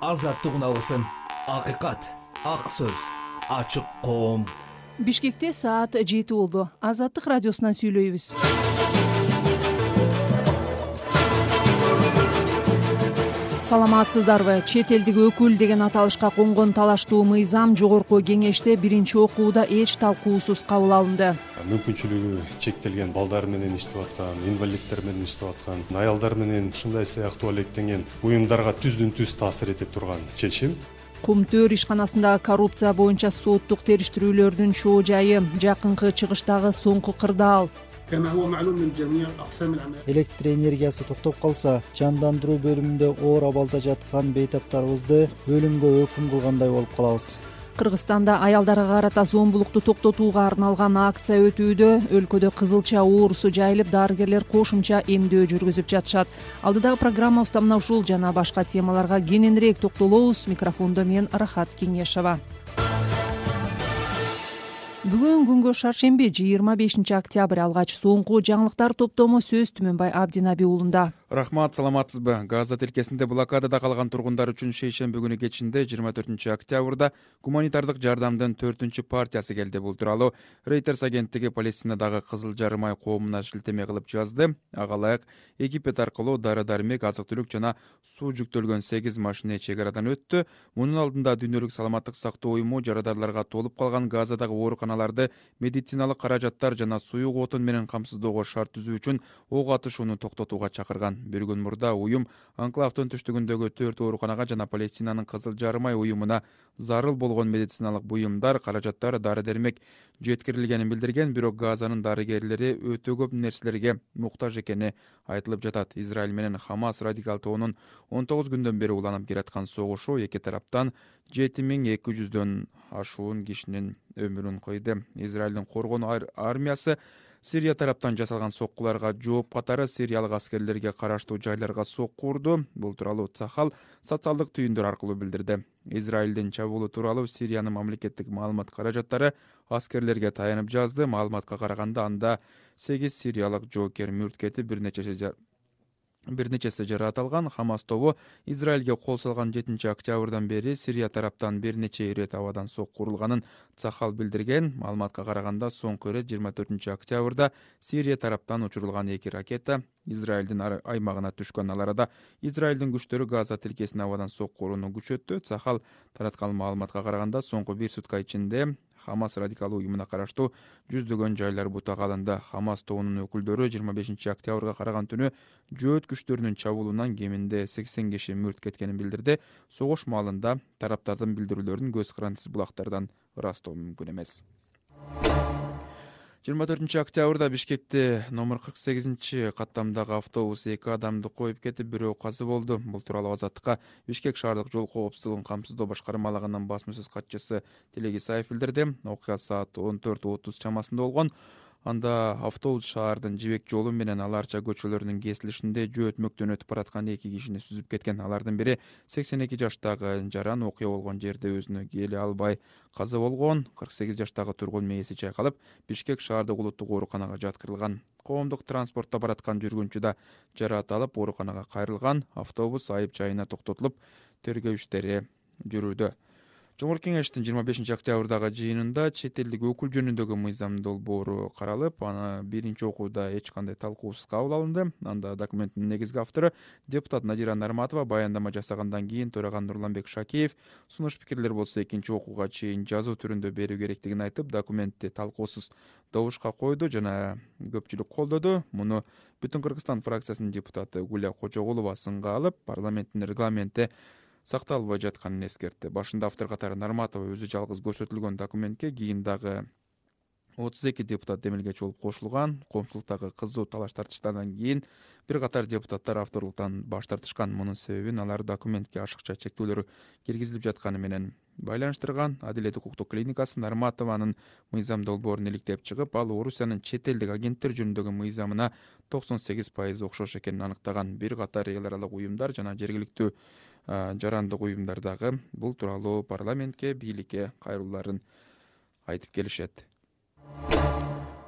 азаттык унаалсын акыйкат ак сөз ачык коом. Бишкекте саат жети болду. Азаттык радиосунан сүйлөйбүз саламатсыздарбы? Чет элдик өкүл деген аталышка конгон талаштуу мыйзам жогорку кеңеште биринчи окууда эч талкуусуз кабыл алынды. Мүмкүнчүлүгү чектелген балдар менен иштеп аткан инвалиддер менен иштеп аткан аялдар менен ушундай сыяктуу алектенген уюмдарга түздөн түз таасир эте турган чечим. Кум төр ишканасындагы коррупция боюнча соттук териштирүүлөрдүн чоо жайы жакынкы чыгыштагы соңку кырдаал электр энергиясы токтоп калса жандандыруу бөлүмүндө оор абалда жаткан бейтаптарыбызды өлүмгө өкүм кылгандай болуп калабыз кыргызстанда аялдарга карата зомбулукту токтотууга арналган акция өтүүдө өлкөдө кызылча оорусу жайылып дарыгерлер кошумча эмдөө жүргүзүп жатышат алдыдагы программабызда мына ушул жана башка темаларга кененирээк токтолобуз микрофондо мен рахат кеңешова бүгүн күнгө шаршемби жыйырма бешинчи октябрь. Алгач соңку жаңылыктар топтому сөз түмөнбай абдинаби уулунда рахмат саламатсызбы? Газа тилкесинде блокадада калган тургундар үчүн шейшемби күнү кечинде жыйырма төртүнчү октябрда гуманитардык жардамдын төртүнчү партиясы келди бул тууралуу. Рейтерс агенттиги палестинадагы кызыл жарым ай коомуна шилтеме кылып жазды. Ага ылайык египет аркылуу дары дармек азык түлүк жана суу жүктөлгөн сегиз машине чек арадан өттү. Мунун алдында дүйнөлүк саламаттык сактоо уюму жарадарларга толуп калган газадагы ооруканаларды медициналык каражаттар жана суюк отун менен камсыздоого шарт түзүү үчүн ок атышууну токтотууга чакырган. Бир күн мурда уюм анклавдын түштүгүндөгү төрт ооруканага жана палестинанын кызыл жарым ай уюмуна зарыл болгон медициналык буюмдар каражаттар дары дармек жеткирилгенин билдирген бирок газанын дарыгерлери өтө көп нерселерге муктаж экени айтылып жатат. Израиль менен хамас радикал тобунун он тогуз күндөн бери уланып келаткан согушу эки тараптан жети миң эки жүздөн ашуун кишинин өмүрүн кыйды израилдин коргонуу армиясы сирия тараптан жасалган соккуларга жооп катары сириялык аскерлерге караштуу жайларга сокку урду бул тууралуу цахал социалдык түйүндөр аркылуу билдирди. Израилдин чабуулу тууралуу сириянын мамлекеттик маалымат каражаттары аскерлерге таянып жазды. Маалыматка караганда анда сегиз сириялык жоокер мүрт кетип бир нечеси бир нечеси жараат алган. Хамас тобу израилге кол салган жетинчи октябрдан бери сирия тараптан бир нече ирет абадан сокку урулганын цахал билдирген. Маалыматка караганда соңку ирет жыйырма төртүнчү октябрда сирия тараптан учурулган эки ракета израилдин аймагына түшкөн. Ал арада израилдин күчтөрү газа тилкесине абадан сокку урууну күчөттү. Цахал тараткан маалыматка караганда соңку бир сутка ичинде хамас радикалдуу уюмуна караштуу жүздөгөн жайлар бутага алынды хамас тобунун өкүлдөрү жыйырма бешинчи октябрга караган түнү жөөт күчтөрүнүн чабуулунан кеминде сексен киши мүрт кеткенин билдирди. Согуш маалында тараптардын билдирүүлөрүн көз карандысыз булактардан ырастоо мүмкүн эмес жыйырма төртүнчү октябрда бишкекте номер кырк сегизинчи каттамдагы автобус эки адамды коюп кетип бирөө каза болду. Бул тууралуу азаттыкка бишкек шаардык жол коопсуздугун камсыздоо башкармалыгынын басма сөз катчысы тилек исаев билдирди. Окуя саат он төрт отуз чамасында болгон анда автобус шаардын жибек жолу менен ала арча көчөлөрүнүн кесилишинде жөөтмөктөн өтүп бараткан эки кишини сүзүп кеткен. Алардын бири сексен эки жаштагы жаран окуя болгон жерде өзүнө келе албай каза болгон. Кырк сегиз жаштагы тургун мээси чайкалып бишкек шаардык улуттук ооруканага жаткырылган. Коомдук транспортто бараткан жүргүнчү да жараат алып ооруканага кайрылган. Автобус айып жайына токтотулуп тергөө иштери жүрүүдө жогорку кеңештин жыйырма бешинчи октябрдагы жыйынында чет элдик өкүл жөнүндөгү мыйзам долбоору каралып аны биринчи окууда эч кандай талкуусуз кабыл алынды. Анда документтин негизги автору депутат надира нарматова. Баяндама жасагандан кийин төрага нурланбек шакеев сунуш пикирлер болсо экинчи окууга чейин жазуу түрүндө берүү керектигин айтып документти талкуусуз добушка койду жана көпчүлүк колдоду. Муну бүтүн кыргызстан фракциясынын депутаты гуля кожогулова сынга алып парламенттин регламенти сакталбай жатканын эскертти. Башында автор катары нарматова өзү жалгыз көрсөтүлгөн документке кийин дагы отуз эки депутат демилгечи болуп кошулган коомчулуктагы кызуу талаш тартыштардан кийин бир катар депутаттар авторлуктан баш тартышкан. Мунун себебин алар документке ашыкча чектөөлөр киргизилип жатканы менен байланыштырган. Адилет укуктук клиникасы нарматованын мыйзам долбоорун иликтеп чыгып ал орусиянын чет элдик агенттер жөнүндөгү мыйзамына токсон сегиз пайыз окшош экенин аныктаган. Бир катар эл аралык уюмдар жана жергиликтүү жарандык уюмдар дагы бул тууралуу парламентке бийликке кайрылууларын айтып келишет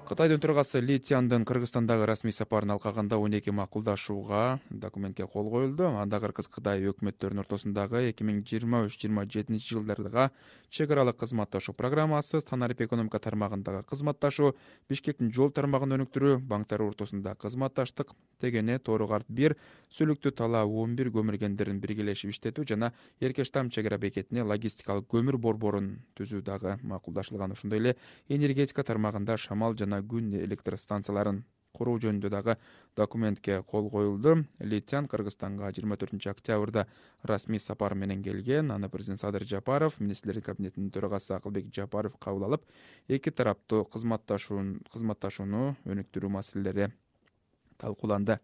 кытайдын төрагасы ли цяндын кыргызстандагы расмий сапарын алкаганда он эки макулдашууга документке кол коюлду. Анда кыргыз кытай өкмөттөрүнүн ортосундагы эки миң жыйырма үч жыйырма жетинчи жылдарга чек аралык кызматташуу программасы санарип экономика тармагындагы кызматташуу бишкектин жол тармагын өнүктүрүү банктар ортосунда кызматташтык тегене тоору карт бир сүлүктү талаа он бир көмүр кендерин биргелешип иштетүү жана эркеш там чек ара бекетине логистикалык көмүр борборун түзүү дагы макулдашылган ошондой эле энергетика тармагында шамал жана күн электр станцияларын куруу жөнүндө дагы документке кол коюлду. Ли цян кыргызстанга жыйырма төртүнчү октябрда расмий сапар менен келген аны президент садыр жапаров министрлер кабинетинин төрагасы акылбек жапаров кабыл алып эки тараптуу кызматташууну өнүктүрүү маселелери талкууланды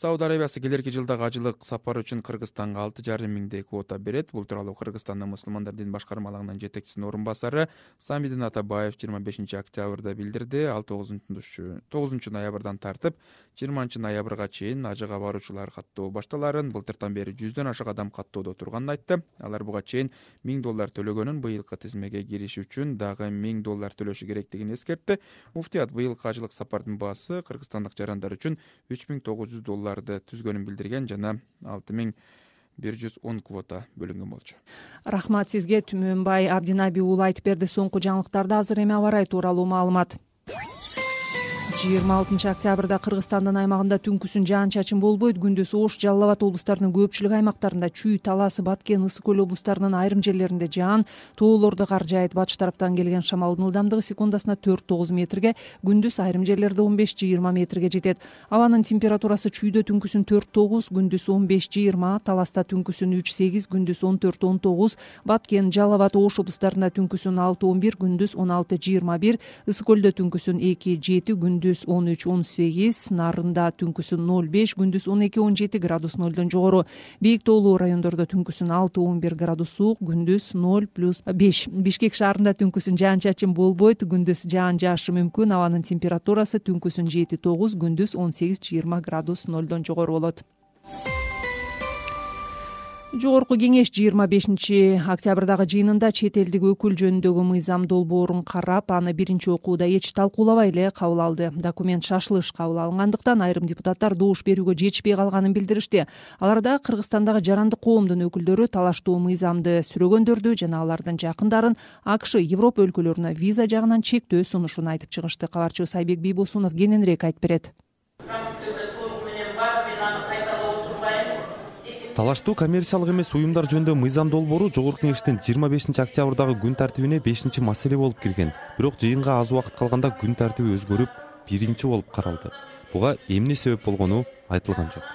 сауд арабиясы келерки жылдагы ажылык сапар үчүн кыргызстанга алты жарым миңдей квота берет. Бул тууралуу кыргызстандын мусулмандар дин башкармалыгынын жетекчисинин орун басары самидин атабаев жыйырма бешинчи октябрда билдирди. Ал тогузунчу ноябрдан тартып жыйырманчы ноябрга чейин ажыга баруучулар каттоо башталарын былтыртан бери жүздөн ашык адам каттоодо турганын айтты. Алар буга чейин миң доллар төлөгөнүн быйылкы тизмеге кириш үчүн дагы миң доллар төлөшү керектигин эскертти. Муфтият быйылкы ажылык сапардын баасы кыргызстандык жарандар үчүн үч миң тогуз жүз доллар түзгөнүн билдирген жана алты миң бир жүз он квота бөлүнгөн болчу. Рахмат сизге. Түмөнбай абдинаби уулу айтып берди. Соңку жаңылыктарды азыр эми аба ырайы тууралуу маалымат жыйырма алтынчы октябрда кыргызстандын аймагында түнкүсүн жаан чачын болбойт. Күндүз ош жалал абад облустарынын көпчүлүк аймактарында чүй талас баткен ысык көл облустарынын айрым жерлеринде жаан тоолордо кар жаайт батыш тараптан келген шамалдын ылдамдыгы секундасына төрт тогуз метрге күндүз айрым жерлерде он беш жыйырма метрге жетет. Абанын температурасы чүйдө түнкүсүн төрт тогуз күндүз он беш жыйырма таласта түнкүсүн үч сегиз күндүз он төрт он тогуз баткен жалал абад ош облустарында түнкүсүн алты он бир күндүз он алты жыйырма бир ысык көлдө түнкүсүн эки жети күндүз он үч он сегиз нарында түнкүсүн ноль беш күндүз он эки он жети градус нолдон жогору. Бийик тоолуу райондордо түнкүсүн алты он бир градус суук күндүз ноль плюс беш. Бишкек шаарында түнкүсүн жаан чачын болбойт күндүз жаан жаашы мүмкүн. Абанын температурасы түнкүсүн жети тогуз күндүз он сегиз жыйырма градус нолдон жогору болот жогорку кеңеш жыйырма бешинчи октябрдагы жыйынында чет элдик өкүл жөнүндөгү мыйзам долбоорун карап аны биринчи окууда эч талкуулабай эле кабыл алды. Документ шашылыш кабыл алынгандыктан айрым депутаттар добуш берүүгө жетишпей калганын билдиришти. Аларда кыргызстандагы жарандык коомдун өкүлдөрү талаштуу мыйзамды сүрөгөндөрдү жана алардын жакындарын акш европа өлкөлөрүнө виза жагынан чектөө сунушун айтып чыгышты. Кабарчыбыз айбек бийбосунов кененирээк айтып берет талаштуу коммерциялык эмес уюмдар жөнүндө мыйзам долбоору жогорку кеңештин жыйырма бешинчи октябрдагы күн тартибине бешинчи маселе болуп кирген. Бирок жыйынга аз убакыт калганда күн тартиби өзгөрүп биринчи болуп каралды. Буга эмне себеп болгону айтылган жок.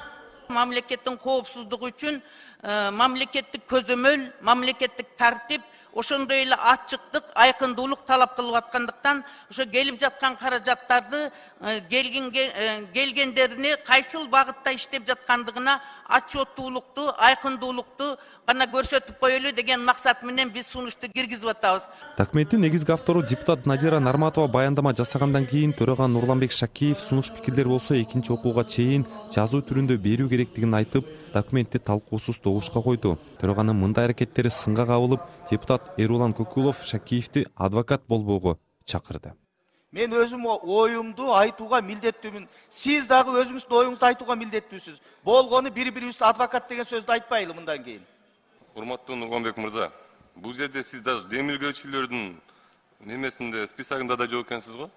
Мамлекеттин коопсуздугу үчүн э, мамлекеттик көзөмөл мамлекеттик тартип ошондой эле ачыктык айкындуулук талап кылып аткандыктан ошо келип жаткан каражаттарды э, э, келгендерине кайсыл багытта иштеп жаткандыгына отчеттуулукту айкындуулукту гана көрсөтүп коелу деген максат менен биз сунушту киргизип атабыз. Документтин негизги автору депутат надира нарматова баяндама жасагандан кийин төрага нурланбек шакеев сунуш пикирлер болсо экинчи окууга чейин жазуу түрүндө берүү керектигин айтып документти талкуусуз добушка койду. Төраганын мындай аракеттери сынга кабылып депутат эрулан көкулов шакеевди адвокат болбоого чакырды. Мен өзүм оюмду айтууга милдеттүүмүн. Сиз дагы өзүңүздүн оюңузду айтууга милдеттүүсүз. Болгону бири бирибизди адвокат деген сөздү айтпайлы мындан кийин урматтуу нурланбек мырза бул жерде сиз даже демилгөөчүлөрдүн немесинде списогунда да жок экенсиз го?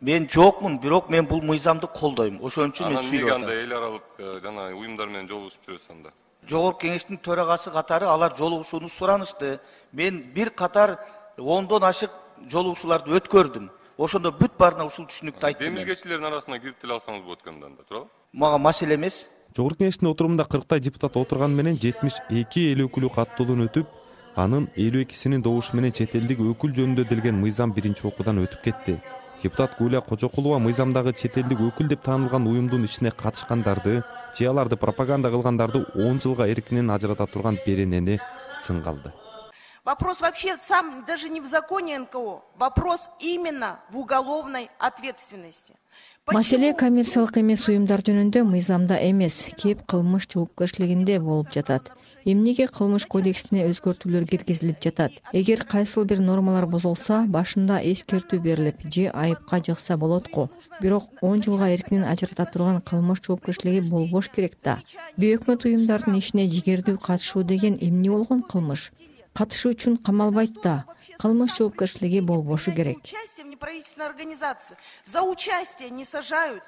Мен жокмун бирок мен бул мыйзамды колдойм. Ошон үчүн мен сүйлөп атам. анда эл аралык э, жана уюмдар менен жолугушуп жүрөсүз анда? Жогорку кеңештин төрагасы катары алар жолугушууну суранышты. Мен бир катар ондон ашык жолугушууларды өткөрдүм. Ошондо бүт баарына ушул түшүнүктү айттым демилгечилердин арасына кирип деле алсаңыз болот экен да анда туурабы? Мага маселе эмес жогорку кеңештин отурумунда кырктай депутат отурганы менен жетимиш эки эл өкүлү каттоодон өтүп анын элүү экисинин добушу менен чет элдик өкүл жөнүндө делген мыйзам биринчи окуудан өтүп кетти. Депутат гуля кожокулова мыйзамдагы чет элдик өкүл деп таанылган уюмдун ишине катышкандарды же аларды пропаганда кылгандарды он жылга эркинен ажырата турган беренени сынга алды вопрос вообще сам даже не в законе нко. Вопрос именно в уголовной ответственности. Маселе коммерциялык эмес уюмдар жөнүндө мыйзамда эмес. Кеп кылмыш жоопкерчилигинде болуп жатат. Эмнеге кылмыш кодексине өзгөртүүлөр киргизилип жатат? Эгер кайсыл бир нормалар бузулса башында эскертүү берилип же айыпка жыкса болот го бирок он жылга эркинен ажырата турган кылмыш жоопкерчилиги болбош керек да. Бейөкмөт уюмдардын ишине жигердүү катышуу деген эмне болгон кылмыш катышуу үчүн камалбайт да кылмыш жоопкерчилиги болбошу керек. Участие в неправительственной организации. За участие не сажают.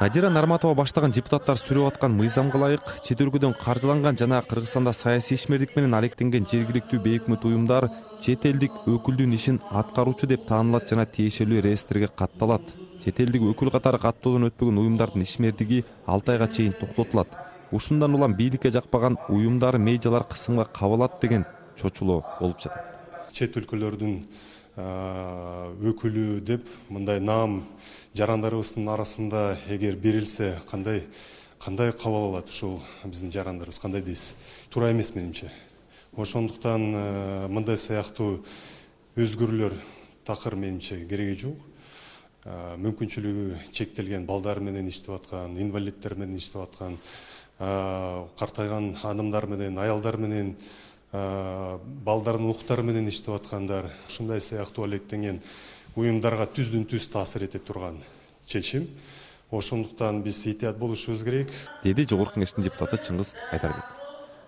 Надира нарматова баштаган депутаттар сүрүп аткан мыйзамга ылайык чет өлкөдөн каржыланган жана кыргызстанда саясий ишмердик менен алектенген жергиликтүү бейөкмөт уюмдар чет элдик өкүлдүн ишин аткаруучу деп таанылат жана тиешелүү реестрге катталат. Чет элдик өкүл катары каттоодон өтпөгөн уюмдардын ишмердиги алты айга чейин токтотулат. Ушундан улам бийликке жакпаган уюмдар медиалар кысымга кабылат деген чочулоо болуп жатат. Чет өлкөлөрдүн өкүлү деп мындай наам жарандарыбыздын арасында эгер берилсе кандай кандай кабыл алат ушул биздин жарандарыбыз? Кандай дейсиз? Туура эмес менимче. Ошондуктан мындай сыяктуу өзгөрүүлөр такыр менимче кереги жок. Мүмкүнчүлүгү чектелген балдар менен иштеп аткан инвалиддер менен иштеп аткан картайган адамдар менен аялдар менен балдардын уктары менен иштеп аткандар ушундай сыяктуу алектенген уюмдарга түздөн түз таасир эте турган чечим. Ошондуктан биз этият болушубуз керек. Деди жогорку кеңештин депутаты чыңгыз айдарбеков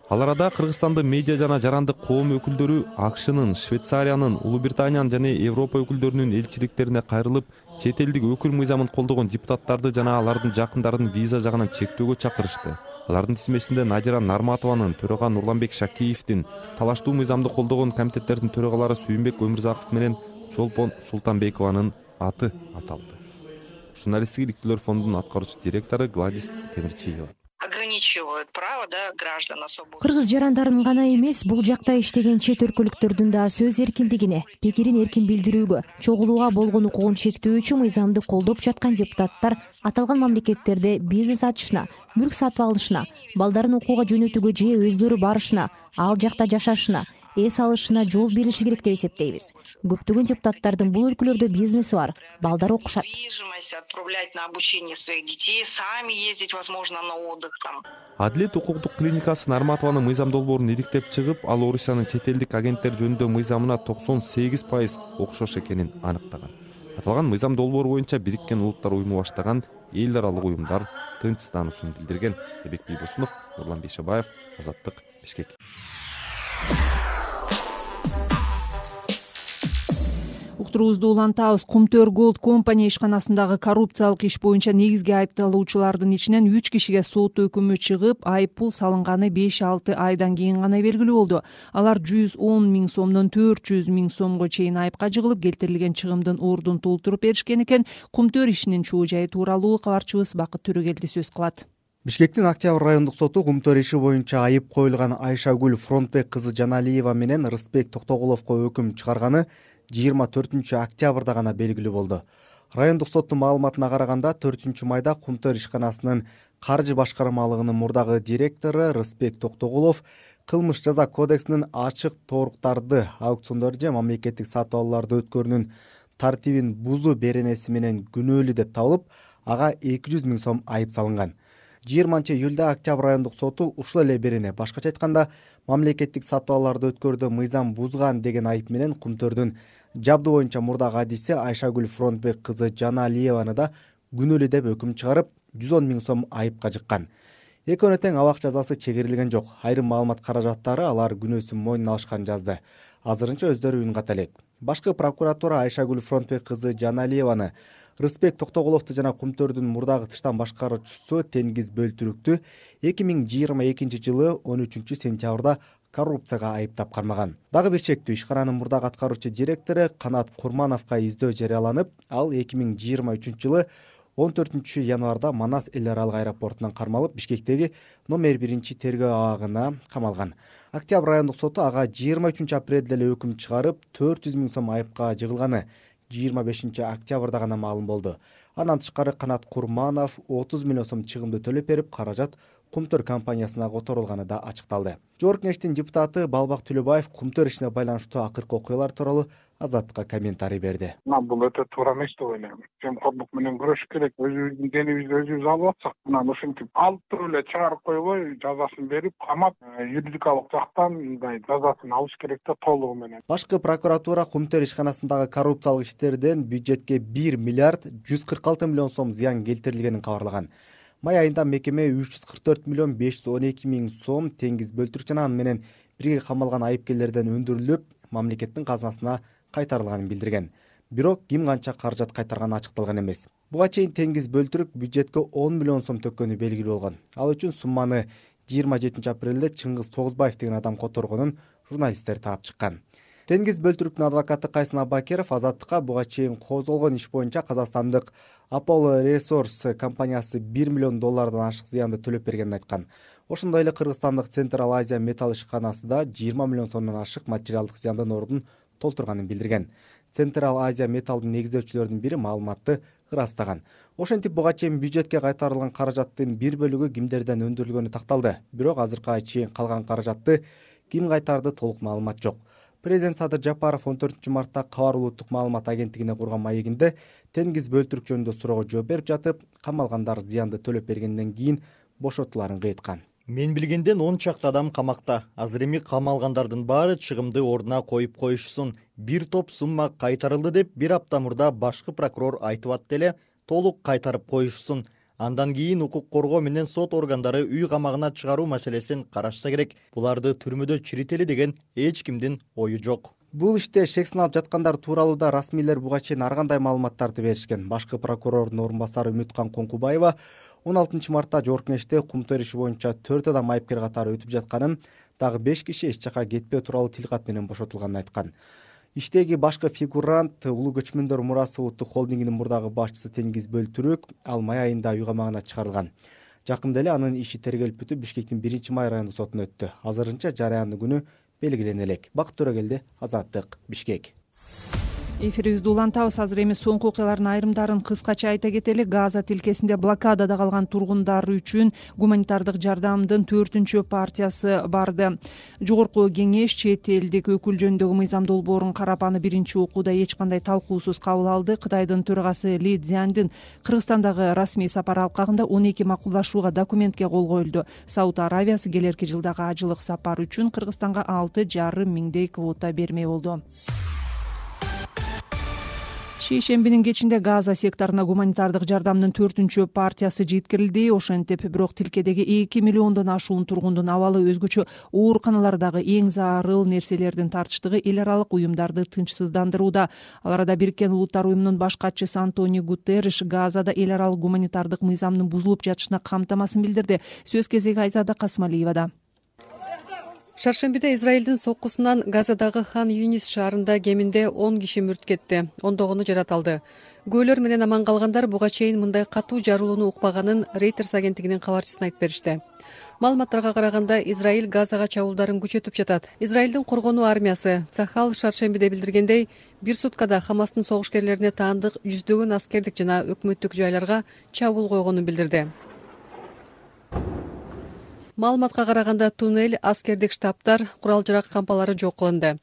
ал арада кыргызстандын медиа жана жарандык коом өкүлдөрү акшнын швейцариянын улуу британиянын жана европа өкүлдөрүнүн элчиликтерине кайрылып чет элдик өкүл мыйзамын колдогон депутаттарды жана алардын жакындарын виза жагынан чектөөгө чакырышты алардын тизмесинде надира нарматованын төрага нурланбек шакиевдин талаштуу мыйзамды колдогон комитеттердин төрагалары сүйүнбек өмүрзаков менен чолпон султанбекованын аты аталды. Журналисттик иликтөөлөр фондунун аткаруучу директору гладис темирчиева ограничивают право да граждан на свободу кыргыз жарандарын гана эмес бул жакта иштеген чет өлкөлүктөрдүн да сөз эркиндигине пикирин эркин билдирүүгө чогулууга болгон укугун чектөөчү мыйзамды колдоп жаткан депутаттар аталган мамлекеттерде бизнес ачышына мүлк сатып алышына балдарын окууга жөнөтүүгө же өздөрү барышына ал жакта жашашына эс алышына жол берилиши керек деп эсептейбиз. Көптөгөн депутаттардын бул өлкөлөрдө бизнеси бар балдары окушат. Недвижимость отправлять на обучение своих детей сами ездить возможно на отдых там. Адилет укуктук клиникасы нарматованын мыйзам долбоорун иликтеп чыгып ал орусиянын чет элдик агенттер жөнүндө мыйзамына токсон сегиз пайыз окшош экенин аныктаган. Аталган мыйзам долбоору боюнча бириккен улуттар уюму баштаган эл аралык уюмдар тынчсыздануусун билдирген. Эбек бийбосунов нурлан бейшебаев азаттык бишкек уктуруубузду улантабыз. Кумтөр голд компани ишканасындагы коррупциялык иш боюнча негизги айыпталуучулардын ичинен үч кишиге сот өкүмү чыгып айып пул салынганы беш алты айдан кийин гана белгилүү болду. Алар жүз он миң сомдон төрт жүз миң сомго чейин айыпка жыгылып келтирилген чыгымдын ордун толтуруп беришкен экен. Кумтөр ишинин чоо жайы тууралуу кабарчыбыз бакыт төрөгелди сөз кылат бишкектин октябрь райондук соту кумтөр иши боюнча айып коюлган айшагүл фронтбек кызы жаналиева менен рысбек токтогуловго өкүм чыгарганы жыйырма төртүнчү октябрда гана белгилүү болду. Райондук соттун маалыматына караганда төртүнчү майда кумтөр ишканасынын каржы башкармалыгынын мурдагы директору рысбек токтогулов кылмыш жаза кодексинин ачык тооруктарды аукциондор же мамлекеттик сатып алууларды өткөрүүнүн тартибин бузуу беренеси менен күнөөлүү деп табылып ага эки жүз миң сом айып салынган жыйырманчы июлда октябрь райондук соту ушул эле берене. Башкача айтканда мамлекеттик сатып өткөрүүдө мыйзам бузган деген айып менен кумтөрдүн. Жабдуу боюнча мурдагы адиси айшагүл фронтбек кызы жаналиеваны да күнөөлүү деп өкүм чыгарып жүз он миң сом айыпка жыккан. Экөөнө тең абак жазасы чегерилген жок. Айрым маалымат каражаттары алар күнөөсүн мойнуна алышканын жазды. Азырынча өздөрү үн ката элек. Башкы прокуратура айшагүл фронтбек кызы жаналиеваны рысбек токтогуловду жана кумтөрдүн мурдагы тыштан башкаруучусу теңиз бөлтүрүктү эки миң жыйырма экинчи жылы он үчүнчү сентябрда коррупцияга айыптап кармаган дагы бир чектүү ишкананын мурдагы аткаруучу директору канат курмановго издөө жарыяланып ал эки миң жыйырма үчүнчү жылы он төртүнчү январда манас эл аралык аэропортунан кармалып бишкектеги номер биринчи тергөө абагына камалган. Октябрь райондук соту ага жыйырма үчүнчү апрелде эле өкүм чыгарып төрт жүз миң сом айыпка жыгылганы жыйырма бешинчи октябрда гана маалым болду. Андан тышкары канат курманов отуз миллион сом чыгымды төлөп берип каражат кумтөр компаниясына которулганы да ачыкталды. Жогорку кеңештин депутаты балбак төлөбаев кумтөр ишине байланыштуу акыркы окуялар тууралуу азаттыкка комментарий берди. Мына бул өтө туура эмес деп ойлойм. Жемкорлук менен күрөшүш керек өзүбүздүн денибизди өзүбүз алып атсак анан ушинтип алып туруп эле чыгарып койбой жазасын берип камап э, юридикалык жактан мындай жазасын алыш керек да толугу менен. Башкы прокуратура кумтөр ишканасындагы коррупциялык иштерден бюджетке бир миллиард жүз кырк алты миллион сом зыян келтирилгенин кабарлаган. Май айында мекеме үч жүз кырк төрт миллион беш жүз он эки миң сом теңиз бөлтүрүк жана аны менен бирге камалган айыпкерлерден өндүрүлүп мамлекеттин казынасына кайтарылганын билдирген. Бирок ким канча каражат кайтарганы ачыкталган эмес. Буга чейин теңиз бөлтүрүк бюджетке он миллион сом төккөнү белгилүү болгон. Ал үчүн сумманы жыйырма жетинчи апрелде чыңгыз тогузбаев деген адам которгонун журналисттер таап чыккан. Теңиз бөлтүрүктүн адвокаты кайсын абакеров азаттыкка буга чейин козголгон иш боюнча казакстандык аполло ресорс компаниясы бир миллион доллардан ашык зыянды төлөп бергенин айткан. Ошондой эле кыргызстандык централ азия металл ишканасы да жыйырма миллион сомдон ашык материалдык зыяндын ордун толтурганын билдирген. Централ азия металлдын негиздөөчүлөрүнүн бири маалыматты ырастаган. Ошентип буга чейин бюджетке кайтарылган каражаттын бир бөлүгү кимдерден өндүрүлгөнү такталды. Бирок азыркыга чейин калган каражатты ким кайтарды толук маалымат жок. Президент садыр жапаров он төртүнчү мартта кабар улуттук маалымат агенттигине курган маегинде теңиз бөлтүрүк жөнүндө суроого жооп берип жатып камалгандар зыянды төлөп бергенден кийин бошотулаарын кыйыткан мен билгенден он чакты адам камакта. Азыр эми камалгандардын баары чыгымды ордуна коюп коюшсун. Бир топ сумма кайтарылды деп бир апта мурда башкы прокурор айтып атты эле толук кайтарып коюшсун. Андан кийин укук коргоо менен сот органдары үй камагына чыгаруу маселесин карашса керек. Буларды түрмөдө чирители деген эч кимдин ою жок. Бул иште шек сыналып жаткандар тууралуу да расмийлер буга чейин ар кандай маалыматтарды беришкен. Башкы прокурордун орун басары үмүткан коңкубаева он алтынчы мартта жогорку кеңеште кумтөр иши боюнча төрт адам айыпкер катары өтүп жатканын дагы беш киши эч жака кетпөө тууралуу тилкат менен бошотулганын айткан. Иштеги башкы фигурант улуу көчмөндөр мурасы улуттук холдингинин мурдагы башчысы теңиз бөлтүрүк ал май айында үй камагына чыгарылган. Жакында эле анын иши тергелип бүтүп бишкектин биринчи май райондук сотуна өттү. Азырынча жарыяндын күнү белгилене элек бакыт төрөгелди азаттык бишкек эфирибизди улантабыз. Азыр эми соңку окуялардын айрымдарын кыскача айта кетели газа тилкесинде блокадада калган тургундар үчүн гуманитардык жардамдын төртүнчү партиясы барды. Жогорку кеңеш чет элдик өкүл жөнүндөгү мыйзам долбоорун карап аны биринчи окууда эч кандай талкуусуз кабыл алды. Кытайдын төрагасы ли цзяндин кыргызстандагы расмий сапары алкагында он эки макулдашууга документке кол коюлду. Сауд аравиясы келерки жылдагы ажылык сапар үчүн кыргызстанга алты жарым миңдей квота бермек болду шейшембинин кечинде газа секторуна гуманитардык жардамдын төртүнчү партиясы жеткирилди. Ошентип бирок тилкедеги эки миллиондон ашуун тургундун абалы өзгөчө ооруканалардагы эң зарыл нерселердин тартыштыгы эл аралык уюмдарды тынчсыздандырууда. Ал арада бириккен улуттар уюмунун баш катчысы антонио гутерриш газада эл аралык гуманитардык мыйзамдын бузулуп жатышына камтамасын билдирди. Сөз кезеги айзада касымалиевада шаршембиде израилдин соккусунан газадагы хан юнис шаарында кеминде он киши мүрт кетти. Ондогону жараталды. Күбөлөр менен аман калгандар буга чейин мындай катуу жарылууну укпаганын рейтерс агенттигинин кабарчысына айтып беришти. Маалыматтарга караганда израиль газага чабуулдарын күчөтүп жатат. Израилдин коргонуу армиясы цахал шаршембиде билдиргендей бир суткада хамастын согушкерлерине таандык жүздөгөн аскердик жана өкмөттүк жайларга чабуул койгонун билдирди маалыматка караганда туннель аскердик штабтар курал жарак кампалары жок кылынды.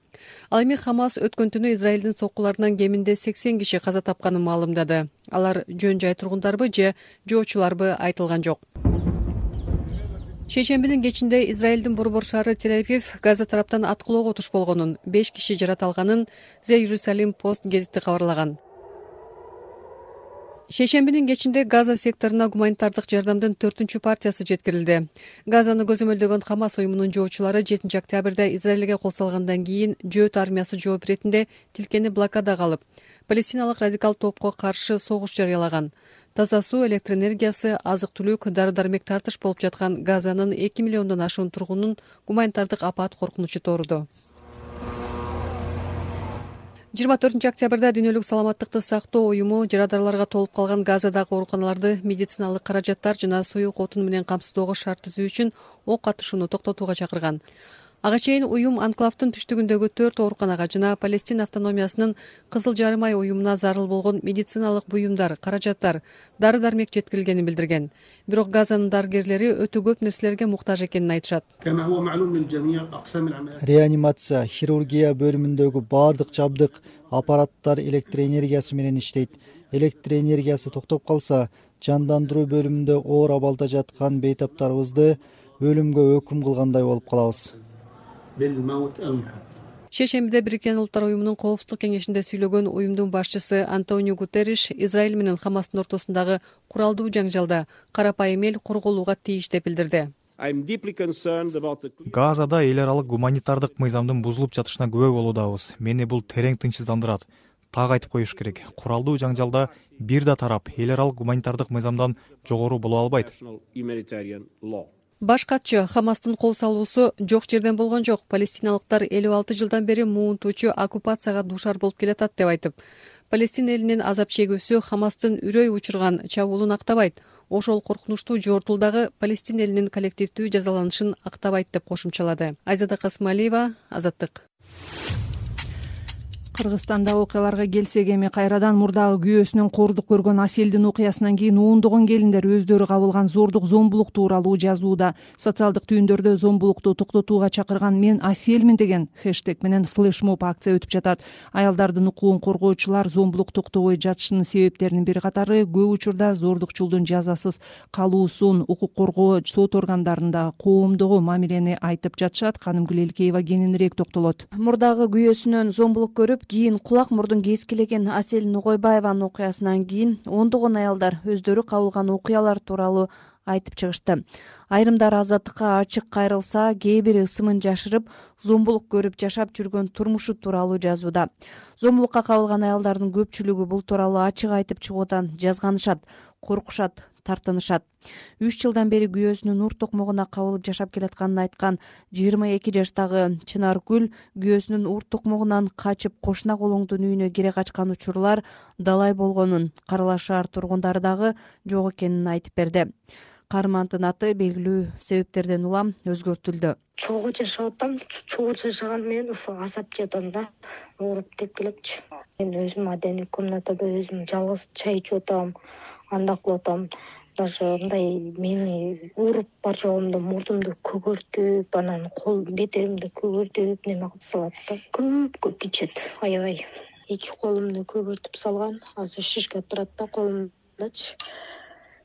Ал эми хамас өткөн түнү израилдин соккуларынан кеминде сексен киши каза тапканын маалымдады. Алар жөн жай тургундарбы же жоочуларбы айтылган жок. Шейшембинин кечинде израилдин борбор шаары тель авив газа тараптан аткылоого туш болгонун беш киши жараталганын the iерусалим пост гезити кабарлаган шейшембинин кечинде газа секторуна гуманитардык жардамдын төртүнчү партиясы жеткирилди. Газаны көзөмөлдөгөн хамас уюмунун жоочулары жетинчи октябрда израилге кол салгандан кийин жөөт армиясы жооп иретинде тилкени блокадага алып палестиналык радикал топко каршы согуш жарыялаган. Таза суу электр энергиясы азык түлүк дары дармек тартыш болуп жаткан газанын эки миллиондон ашуун тургунун гуманитардык апат коркунучу тооруду жыйырма төртүнчү октябрда дүйнөлүк саламаттыкты сактоо уюму жарадарларга толуп калган газадагы ооруканаларды медициналык каражаттар жана суюк отун менен камсыздоого шарт түзүү үчүн ок атышууну токтотууга чакырган ага чейин уюм анклавдын түштүгүндөгү төрт ооруканага жана палестин автономиясынын кызыл жарым ай уюмуна зарыл болгон медициналык буюмдар каражаттар дары дармек жеткирилгенин билдирген. Бирок газанын дарыгерлери өтө көп нерселерге муктаж экенин айтышат. Реанимация хирургия бөлүмүндөгү баардык жабдык аппараттар электр энергиясы менен иштейт. Электр энергиясы токтоп калса жандандыруу бөлүмүндө оор абалда жаткан бейтаптарыбызды өлүмгө өкүм кылгандай болуп калабыз шейшембиде бириккен улуттар уюмунун коопсуздук кеңешинде сүйлөгөн уюмдун башчысы антонио гутерриш израиль менен хамастын ортосундагы куралдуу жаңжалда карапайым эл корголууга тийиш деп билдирди. Газада эл аралык гуманитардык мыйзамдын бузулуп жатышына күбө болуудабыз мени бул терең тынчсыздандырат. Так айтып коюш керек. Куралдуу жаңжалда бир да тарап эл аралык гуманитардык мыйзамдан жогору боло албайт баш катчы хамастын кол салуусу жок жерден болгон жок. Палестиналыктар элүү алты жылдан бери муунтуучу оккупацияга дуушар болуп келатат деп айтып палестин элинин азап чегүүсү хамастын үрөй учурган чабуулун актабайт. Ошол коркунучтуу жортул дагы палестин элинин коллективдүү жазаланышын актабайт деп кошумчалады. Айзада касымалиева азаттык кыргызстандагы окуяларга келсек эми кайрадан мурдагы күйөөсүнөн кордук көргөн аселдин окуясынан кийин ондогон келиндер өздөрү кабылган зордук зомбулук тууралуу жазууда. Социалдык түйүндөрдө зомбулукту токтотууга чакырган мен аселмин деген хештег менен флешмоб акция өтүп жатат. Аялдардын укугун коргоочулар зомбулук токтобой жатышынын себептеринин бир катары көп учурда зордукчулдун жазасыз калуусун укук коргоо сот органдарында коомдогу мамилени айтып жатышат. Канымгүл элкеева кененирээк токтолот. Мурдагы күйөөсүнөн зомбулук көрүп кийин кулак мурдун кескилеген асель нугойбаеванын окуясынан кийин ондогон аялдар өздөрү кабылган окуялар тууралуу айтып чыгышты. Айрымдары азаттыкка ачык кайрылса кээ бири ысымын жашырып зомбулук көрүп жашап жүргөн турмушу тууралуу жазууда. Зомбулукка кабылган аялдардын көпчүлүгү бул тууралуу ачык айтып чыгуудан жазганышат коркушат тартынышат. Үч жылдан бери күйөөсүнүн ур токмогуна кабылып жашап келатканын айткан жыйырма эки жаштагы чынаргүл күйөөсүнүн ур токмогунан качып кошуна колоңдун үйүнө кире качкан учурлар далай болгонун каралаш шаар тургундары дагы жок экенин айтып берди. Каармандын аты белгилүү себептерден улам өзгөртүлдү. Чогуу жашап атам. Чогуу жашаганы менен ушул азап жеп атам да. Ооруп тепкилепчи мен өзүм отдельный комнатада өзүм жалгыз чай ичип атам кылып атам даже мындай мени ууруп бар жогумда мурдумду көгөртүп анан кол бетеримди көгөртүп неме кылып салат да көп көп ичет аябай эки колумду көгөртүп салган. Азыр шишка турат да колумдачы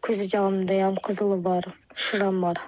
көз жагымдайам кызылы бар шырам бар.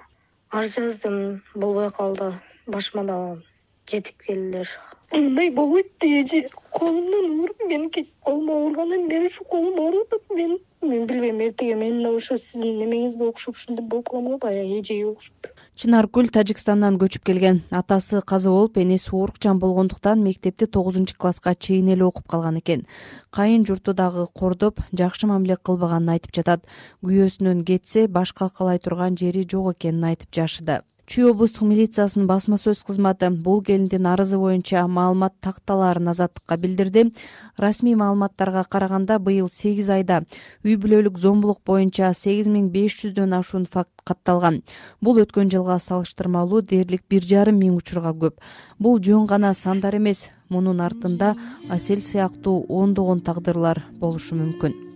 Арыз жаздым болбой калды. Башыма дагы жетип келдилер. Мындай болбойт дегичи колумдан ууруп мен колум ооругандан бери ушу колум ооруп атат мен мен билбейм эртеге мен да ошо сиздин немеңизге окшоп ушинтип болуп калам го баягы эжеге окшоп. Чынаргүл тажикстандан көчүп келген. Атасы каза болуп энеси оорукчан болгондуктан мектепти тогузунчу класска чейин эле окуп калган экен. Кайын журту дагы кордоп жакшы мамиле кылбаганын айтып жатат. Күйөөсүнөн кетсе баш калкалай турган жери жок экенин айтып жашыды чүй облустук милициясынын басма сөз кызматы бул келиндин арызы боюнча маалымат такталаарын азаттыкка билдирди. Расмий маалыматтарга караганда быйыл сегиз айда үй бүлөлүк зомбулук боюнча сегиз миң беш жүздөн ашуун факт катталган. Бул өткөн жылга салыштырмалуу дээрлик бир жарым миң учурга көп. Бул жөн гана сандар эмес. Мунун артында асель сыяктуу ондогон тагдырлар болушу мүмкүн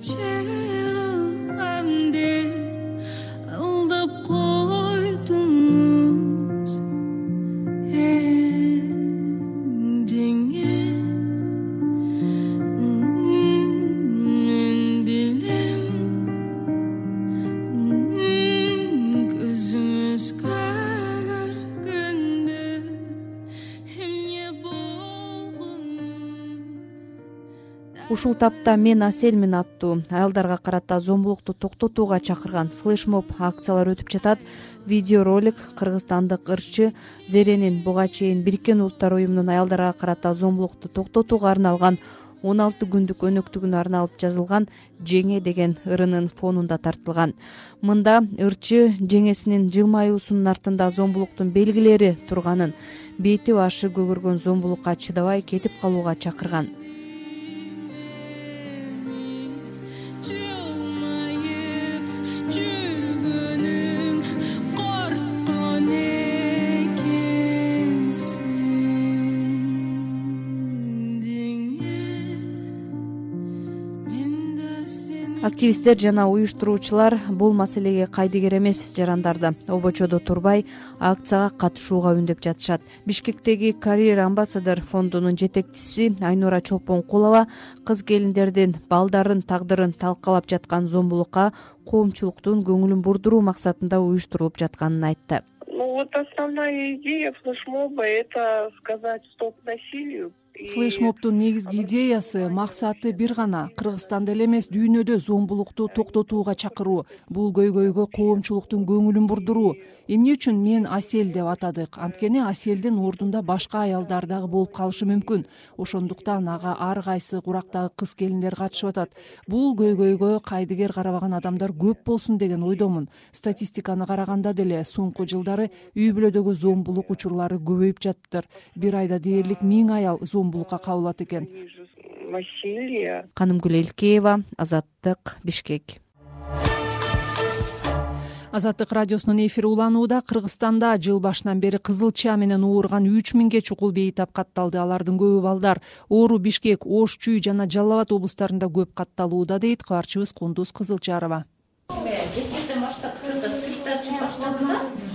алдап ушул тапта мен аселмин аттуу аялдарга карата зомбулукту токтотууга чакырган флешмоб акциялар өтүп жатат. Видеоролик кыргызстандык ырчы зеренин буга чейин бириккен улуттар уюмунун аялдарга карата зомбулукту токтотууга арналган он алты күндүк өнөктүгүнө арналып жазылган жеңе деген ырынын фонунда тартылган. Мында ырчы жеңесинин жылмаюусунун артында зомбулуктун белгилери турганын бети башы көгөргөн зомбулукка чыдабай кетип калууга чакырган активисттер жана уюштуруучулар бул маселеге кайдыгер эмес жарандарды. Обочодо турбай акцияга катышууга үндөп жатышат. Бишкектеги карьер амбассадор фондунун жетекчиси айнура чолпонкулова кыз келиндердин балдардын тагдырын талкалап жаткан зомбулукка коомчулуктун көңүлүн бурдуруу максатында уюштурулуп жатканын айтты. Ну вот основная идея флешмоба это сказать стоп насилию флешмобдун негизги идеясы максаты бир гана. Кыргызстанда эле эмес дүйнөдө зомбулукту токтотууга чакыруу бул көйгөйгө коомчулуктун көңүлүн бурдуруу. Эмне үчүн мен асель деп атадык? Анткени аселдин ордунда башка аялдар дагы болуп калышы мүмкүн. Ошондуктан ага ар кайсы курактагы кыз келиндер катышып атат. Бул көйгөйгө кайдыгер карабаган адамдар көп болсун деген ойдомун. Статистиканы караганда деле соңку жылдары үй бүлөдөгү зомбулук учурлары көбөйүп жатыптыр. Бир айда дээрлик миң аял зомбулукка кабылат экен. Канымгүл элкеева азаттык бишкек. Азаттык радиосунун эфири уланууда кыргызстанда жыл башынан бери кызылча менен ооруган үч миңге чукул бейтап катталды. Алардын көбү балдар оору бишкек ош чүй жана жалал абад облустарында көп катталууда дейт. Кабарчыбыз кундуз кызылчарова. Кечээден баштап чөйдө сыйыт ачып баштадым да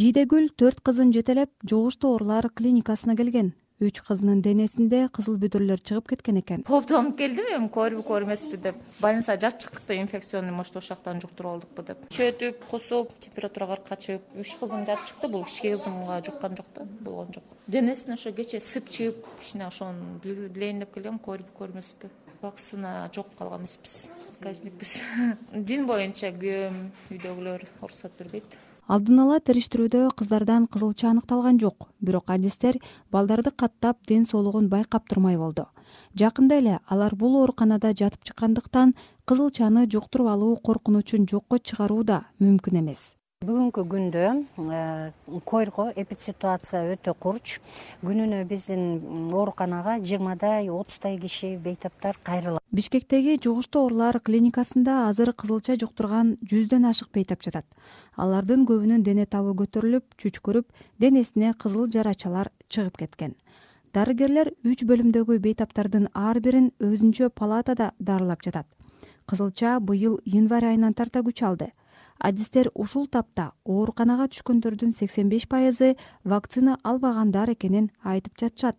жийдегүл төрт кызын жетелеп жугуштуу оорулар клиникасына келген үч кызынын денесинде кызыл бүдүрлөр чыгып кеткен экен. Кооптонуп келдим эми көрбү көрмеспи деп. Больницага жатып чыктык да инфекционный может ошол жактан жуктуруп алдыкпы деп. Чөтүп кусуп температура кыркка үч кызым жатып чыкты бул кичинекей кызымга жуккан жок да болгон жок. Денесине ошо кечээ сып чыгып кичине ошону билейин деп келгем көрбү көрмеспи вакцина жок калган эмеспиз отказникпиз дин боюнча күйөөм үйдөгүлөр уруксат бербейт алдын ала териштирүүдө кыздардан кызылча аныкталган жок бирок адистер балдарды каттап ден соолугун байкап турмай болду. Жакында эле алар бул ооруканада жатып чыккандыктан кызылчаны жуктуруп алуу коркунучун жокко чыгаруу да мүмкүн эмес бүгүнкү күндө э, койрго эпидситуация өтө курч. Күнүнө биздин ооруканага жыйырмадай отуздай киши бейтаптар кайрылат. Бишкектеги жугуштуу оорулар клиникасында азыр кызылча жуктурган жүздөн ашык бейтап жатат. Алардын көбүнүн дене табы көтөрүлүп чүчкүрүп денесине кызыл жарачалар чыгып кеткен. Дарыгерлер үч бөлүмдөгү бейтаптардын ар бирин өзүнчө палатада дарылап жатат. Кызылча быйыл январь айынан тарта күч алды адистер ушул тапта ооруканага түшкөндөрдүн сексен беш пайызы вакцина албагандар экенин айтып жатышат.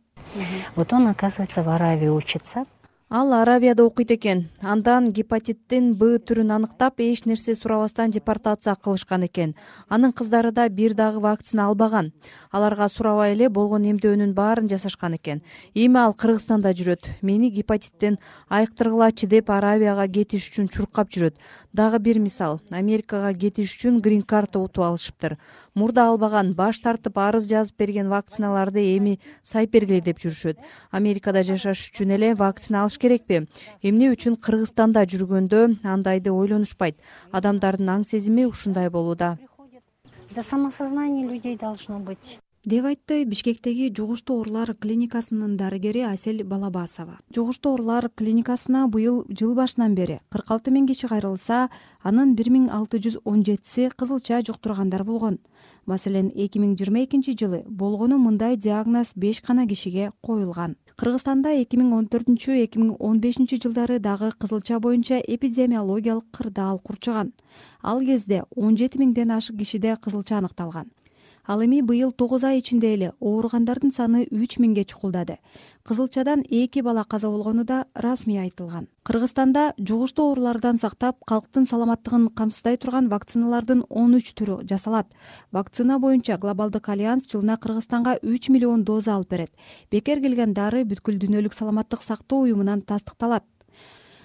Вот он оказывается в аравии учится ал аравияда окуйт экен. Андан гепатиттин б түрүн аныктап эч нерсе сурабастан депортация кылышкан экен. Анын кыздары да бир дагы вакцина албаган. Аларга сурабай эле болгон эмдөөнүн баарын жасашкан экен. Эми ал кыргызстанда жүрөт. Мени гепатиттен айыктыргылачы деп аравияга кетиш үчүн чуркап жүрөт. Дагы бир мисал. Америкага кетиш үчүн грин карта утуп алышыптыр мурда албаган баш тартып арыз жазып берген вакциналарды эми сайып бергиле деп жүрүшөт. Америкада жашаш үчүн эле вакцина алыш керекпи? Эмне үчүн кыргызстанда жүргөндө андайды ойлонушпайт? Адамдардын аң сезими ушундай болууда. Да самосознание людей должно быть. Деп айтты бишкектеги жугуштуу оорулар клиникасынын дарыгери асель балабасова. Жугуштуу оорулар клиникасына быйыл жыл башынан бери кырк алты миң киши кайрылса анын бир миң алты жүз он жетиси кызылча жуктургандар болгон маселен эки миң жыйырма экинчи жылы болгону мындай диагноз беш гана кишиге коюлган. Кыргызстанда эки миң он төртүнчү эки миң он бешинчи жылдары дагы кызылча боюнча эпидемиологиялык кырдаал курчаган ал кезде он жети миңден ашык кишиде кызылча аныкталган. Ал эми быйыл тогуз ай ичинде эле ооругандардын саны үч миңге чукулдады кызылчадан эки бала каза болгону да расмий айтылган. Кыргызстанда жугуштуу оорулардан сактап калктын саламаттыгын камсыздай турган вакциналардын он үч түрү жасалат. Вакцина боюнча глобалдык альянс жылына кыргызстанга үч миллион доза алып берет. Бекер келген дары бүткүл дүйнөлүк саламаттык сактоо уюмунан тастыкталат.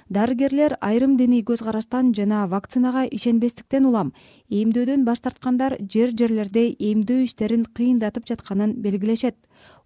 Дарыгерлер айрым диний көз караштан жана вакцинага ишенбестиктен улам. Эмдөөдөн баш тарткандар жер жерлерде эмдөө иштерин кыйындатып жатканын белгилешет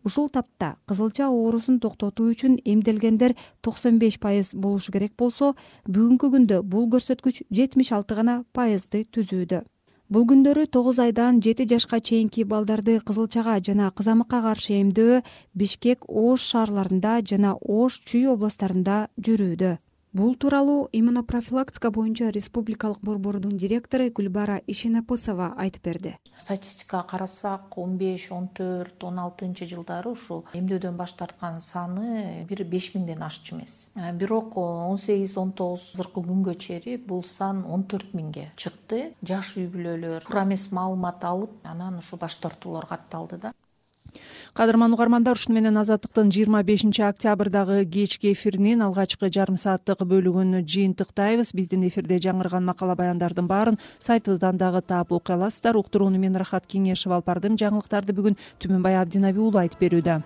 ушул тапта кызылча оорусун токтотуу үчүн эмделгендер токсон беш пайыз болушу керек болсо бүгүнкү күндө бул көрсөткүч жетимиш алты гана пайызды түзүүдө. Бул күндөрү тогуз айдан жети жашка чейинки балдарды кызылчага жана кызамыкка каршы эмдөө бишкек ош шаарларында жана ош чүй областарында жүрүүдө бул тууралуу иммунопрофилактика боюнча республикалык борбордун директору гүлбара ишенапысова айтып берди. Статистикага карасак он беш он төрт он алтынчы жылдары ушу эмдөөдөн баш тарткан саны бир беш миңден ашчу эмес. Э, бирок он сегиз он тогуз азыркы күнгө чейин бул сан он төрт миңге чыкты. Жаш үй бүлөлөр туура эмес маалымат алып анан ушу баш тартуулар катталды да кадырман угармандар ушуну менен азаттыктын жыйырма бешинчи октябрдагы кечки эфиринин алгачкы жарым сааттык бөлүгүн жыйынтыктайбыз биздин эфирде жаңырган макала баяндардын баарын сайтыбыздан дагы таап окуй аласыздар уктурууну мен рахат кеңешова алып бардым. Жаңылыктарды бүгүн түмөнбай абдинаби уулу айтып берүүдө